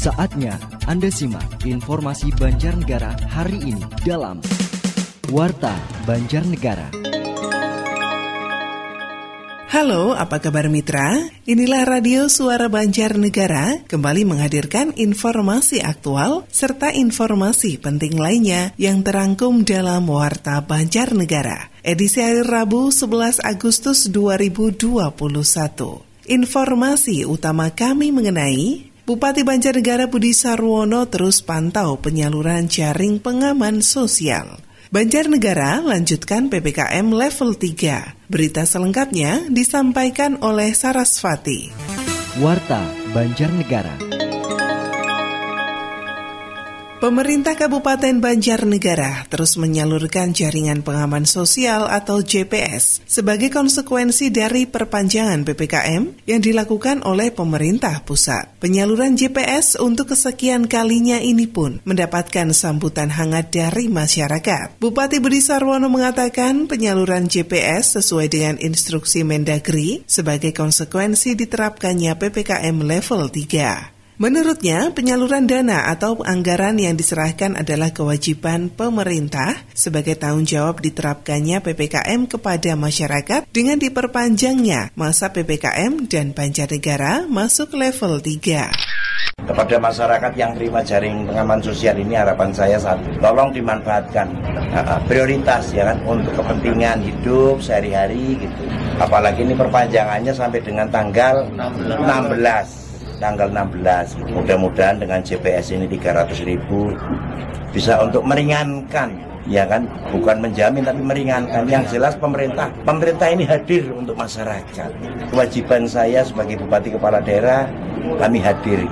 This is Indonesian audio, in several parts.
Saatnya Anda simak informasi Banjarnegara hari ini dalam Warta Banjarnegara. Halo, apa kabar mitra? Inilah Radio Suara Banjarnegara kembali menghadirkan informasi aktual serta informasi penting lainnya yang terangkum dalam Warta Banjarnegara. Edisi hari Rabu 11 Agustus 2021. Informasi utama kami mengenai Bupati Banjarnegara Budi Sarwono terus pantau penyaluran jaring pengaman sosial. Banjarnegara lanjutkan PPKM level 3. Berita selengkapnya disampaikan oleh Sarasvati. Warta Banjarnegara. Pemerintah Kabupaten Banjarnegara terus menyalurkan jaringan pengaman sosial atau JPS sebagai konsekuensi dari perpanjangan PPKM yang dilakukan oleh pemerintah pusat. Penyaluran JPS untuk kesekian kalinya ini pun mendapatkan sambutan hangat dari masyarakat. Bupati Budi Sarwono mengatakan penyaluran JPS sesuai dengan instruksi Mendagri sebagai konsekuensi diterapkannya PPKM level 3. Menurutnya, penyaluran dana atau anggaran yang diserahkan adalah kewajiban pemerintah sebagai tanggung jawab diterapkannya PPKM kepada masyarakat dengan diperpanjangnya masa PPKM dan Banjarnegara masuk level 3. Kepada masyarakat yang terima jaring pengaman sosial ini harapan saya satu, tolong dimanfaatkan prioritas ya kan untuk kepentingan hidup sehari-hari gitu. Apalagi ini perpanjangannya sampai dengan tanggal 16 tanggal 16. Mudah-mudahan dengan JPS ini 300 ribu bisa untuk meringankan ya kan? Bukan menjamin tapi meringankan. Yang jelas pemerintah pemerintah ini hadir untuk masyarakat. Kewajiban saya sebagai bupati kepala daerah kami hadir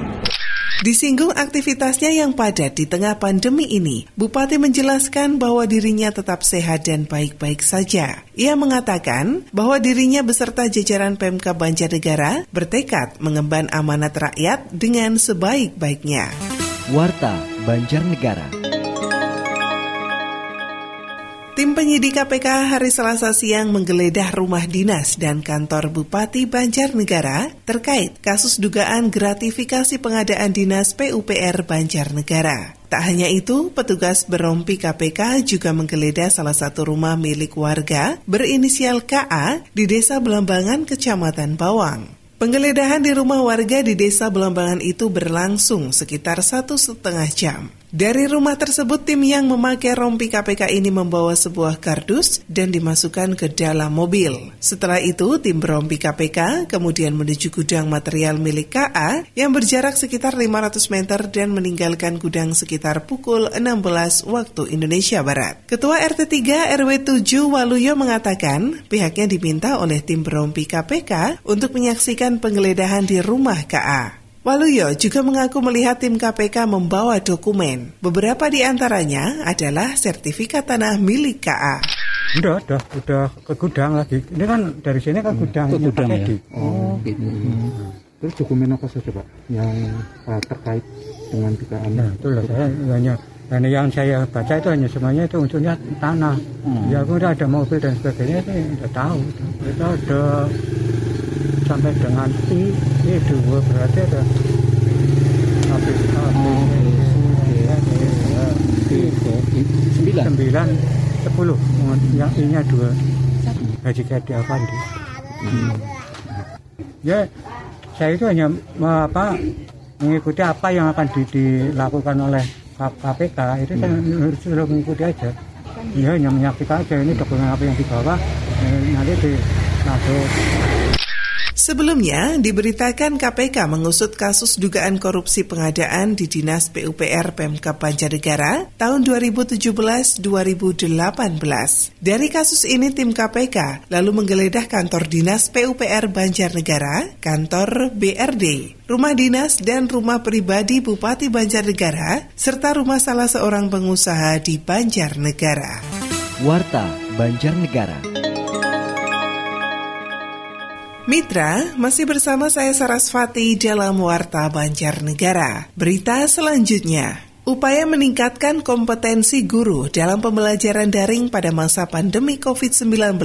Disinggung aktivitasnya yang padat di tengah pandemi ini, Bupati menjelaskan bahwa dirinya tetap sehat dan baik-baik saja. Ia mengatakan bahwa dirinya beserta jajaran PMK Banjarnegara bertekad mengemban amanat rakyat dengan sebaik-baiknya. Warta Banjarnegara. Tim penyidik KPK hari Selasa siang menggeledah rumah dinas dan kantor Bupati Banjarnegara terkait kasus dugaan gratifikasi pengadaan dinas PUPR Banjarnegara. Tak hanya itu, petugas berompi KPK juga menggeledah salah satu rumah milik warga berinisial KA di Desa Belambangan, Kecamatan Bawang. Penggeledahan di rumah warga di Desa Belambangan itu berlangsung sekitar satu setengah jam. Dari rumah tersebut, tim yang memakai rompi KPK ini membawa sebuah kardus dan dimasukkan ke dalam mobil. Setelah itu, tim berompi KPK kemudian menuju gudang material milik KA yang berjarak sekitar 500 meter dan meninggalkan gudang sekitar pukul 16 waktu Indonesia Barat. Ketua RT 3 RW 7 Waluyo mengatakan pihaknya diminta oleh tim berompi KPK untuk menyaksikan penggeledahan di rumah KA. Waluyo juga mengaku melihat tim KPK membawa dokumen. Beberapa di antaranya adalah sertifikat tanah milik KA. Udah, udah, udah ke gudang lagi. Ini kan dari sini kan gudang. Ke gudang ya? Oh, gitu. Hmm. Terus dokumen apa saja Pak yang uh, terkait dengan PKA? Nah, itulah saya hanya dan yang saya baca itu hanya semuanya itu unsurnya tanah. Hmm. Ya udah ada mobil dan sebagainya itu udah tahu. Kita ada sampai dengan I, I dua berarti ada habis sembilan. sembilan sepuluh. Yang I nya dua Haji Kadi Afandi hmm. ya saya itu hanya apa mengikuti apa yang akan di, dilakukan oleh KPK itu hmm. saya sudah mengikuti aja. Ya hanya menyaksikan aja ini dokumen apa yang dibawa nanti di masuk Sebelumnya, diberitakan KPK mengusut kasus dugaan korupsi pengadaan di Dinas PUPR Pemkap Banjarnegara tahun 2017-2018. Dari kasus ini, tim KPK lalu menggeledah kantor Dinas PUPR Banjarnegara, kantor BRD, rumah dinas dan rumah pribadi Bupati Banjarnegara, serta rumah salah seorang pengusaha di Banjarnegara. Warta Banjarnegara. Mitra, masih bersama saya Sarasvati dalam Warta Banjarnegara. Berita selanjutnya. Upaya meningkatkan kompetensi guru dalam pembelajaran daring pada masa pandemi COVID-19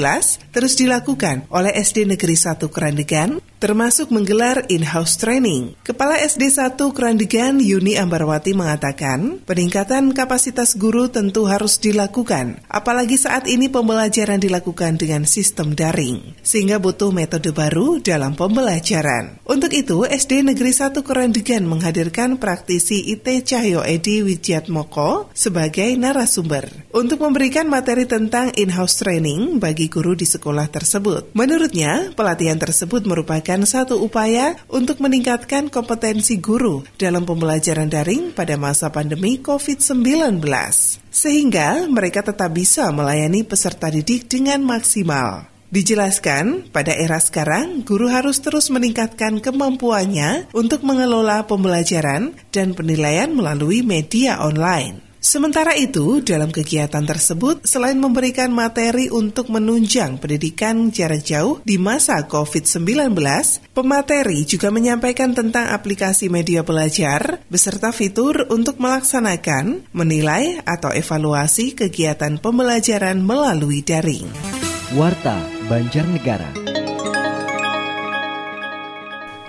terus dilakukan oleh SD Negeri 1 Kerandegan, termasuk menggelar in-house training. Kepala SD 1 Kerandegan Yuni Ambarwati mengatakan, peningkatan kapasitas guru tentu harus dilakukan, apalagi saat ini pembelajaran dilakukan dengan sistem daring, sehingga butuh metode baru dalam pembelajaran. Untuk itu, SD Negeri 1 Kerandegan menghadirkan praktisi IT Cahyo Edi Wijat Moko sebagai narasumber untuk memberikan materi tentang in-house training bagi guru di sekolah tersebut. Menurutnya, pelatihan tersebut merupakan satu upaya untuk meningkatkan kompetensi guru dalam pembelajaran daring pada masa pandemi COVID-19 sehingga mereka tetap bisa melayani peserta didik dengan maksimal. Dijelaskan, pada era sekarang, guru harus terus meningkatkan kemampuannya untuk mengelola pembelajaran dan penilaian melalui media online. Sementara itu, dalam kegiatan tersebut, selain memberikan materi untuk menunjang pendidikan jarak jauh di masa COVID-19, pemateri juga menyampaikan tentang aplikasi media belajar beserta fitur untuk melaksanakan, menilai, atau evaluasi kegiatan pembelajaran melalui daring. Warta Banjarnegara.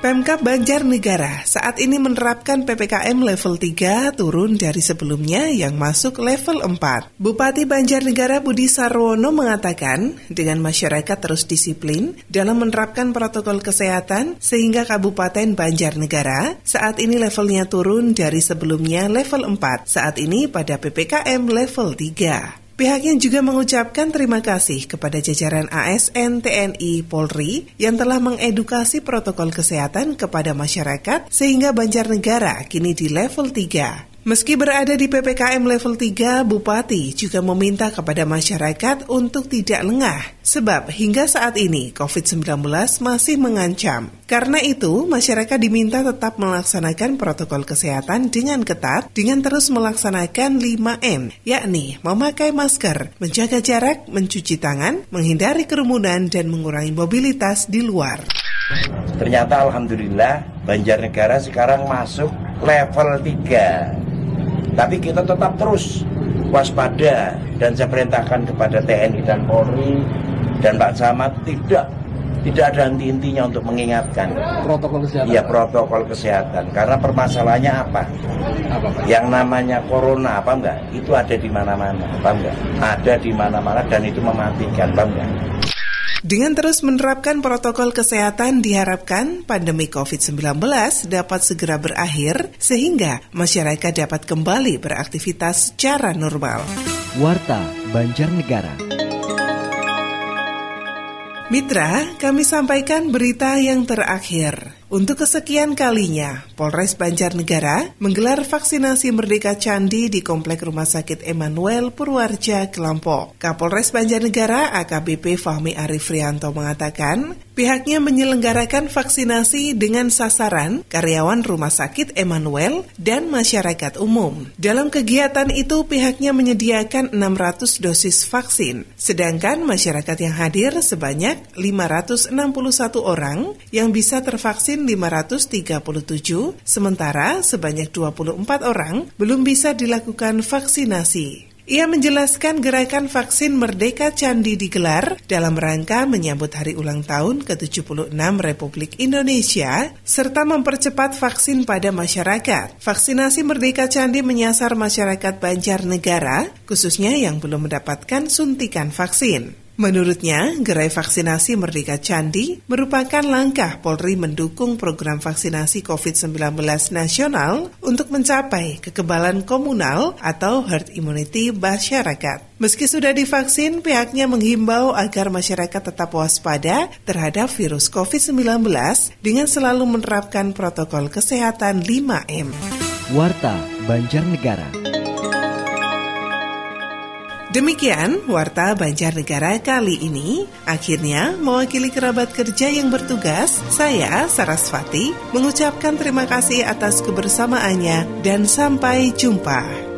Pemkap Banjarnegara saat ini menerapkan PPKM level 3 turun dari sebelumnya yang masuk level 4. Bupati Banjarnegara Budi Sarwono mengatakan, dengan masyarakat terus disiplin dalam menerapkan protokol kesehatan sehingga Kabupaten Banjarnegara saat ini levelnya turun dari sebelumnya level 4, saat ini pada PPKM level 3. Pihaknya juga mengucapkan terima kasih kepada jajaran ASN TNI Polri yang telah mengedukasi protokol kesehatan kepada masyarakat sehingga Banjarnegara kini di level 3. Meski berada di PPKM level 3, Bupati juga meminta kepada masyarakat untuk tidak lengah, sebab hingga saat ini COVID-19 masih mengancam. Karena itu, masyarakat diminta tetap melaksanakan protokol kesehatan dengan ketat dengan terus melaksanakan 5M, yakni memakai masker, menjaga jarak, mencuci tangan, menghindari kerumunan, dan mengurangi mobilitas di luar. Ternyata Alhamdulillah Banjarnegara sekarang masuk level 3 tapi kita tetap terus waspada dan saya perintahkan kepada TNI dan Polri dan Pak Camat tidak tidak ada henti-hentinya untuk mengingatkan protokol kesehatan. Iya protokol kesehatan karena permasalahannya apa? Apa, Pak? Yang namanya corona apa enggak? Itu ada di mana-mana, apa enggak? Ada di mana-mana dan itu mematikan, apa enggak? Dengan terus menerapkan protokol kesehatan diharapkan pandemi COVID-19 dapat segera berakhir sehingga masyarakat dapat kembali beraktivitas secara normal. Warta Banjarnegara. Mitra, kami sampaikan berita yang terakhir. Untuk kesekian kalinya, Polres Banjarnegara menggelar vaksinasi Merdeka Candi di Komplek Rumah Sakit Emmanuel Purwarja, Kelompok. Kapolres Banjarnegara AKBP Fahmi Arifrianto mengatakan, pihaknya menyelenggarakan vaksinasi dengan sasaran karyawan Rumah Sakit Emmanuel dan masyarakat umum. Dalam kegiatan itu, pihaknya menyediakan 600 dosis vaksin, sedangkan masyarakat yang hadir sebanyak 561 orang yang bisa tervaksin 537, sementara sebanyak 24 orang belum bisa dilakukan vaksinasi. Ia menjelaskan gerakan vaksin Merdeka Candi digelar dalam rangka menyambut hari ulang tahun ke-76 Republik Indonesia serta mempercepat vaksin pada masyarakat. Vaksinasi Merdeka Candi menyasar masyarakat Banjarnegara, khususnya yang belum mendapatkan suntikan vaksin. Menurutnya, gerai vaksinasi Merdeka Candi merupakan langkah Polri mendukung program vaksinasi COVID-19 nasional untuk mencapai kekebalan komunal atau herd immunity masyarakat. Meski sudah divaksin, pihaknya menghimbau agar masyarakat tetap waspada terhadap virus COVID-19 dengan selalu menerapkan protokol kesehatan 5M. Warta Banjarnegara. Demikian Warta Banjarnegara kali ini. Akhirnya, mewakili kerabat kerja yang bertugas, saya, Sarasvati, mengucapkan terima kasih atas kebersamaannya dan sampai jumpa.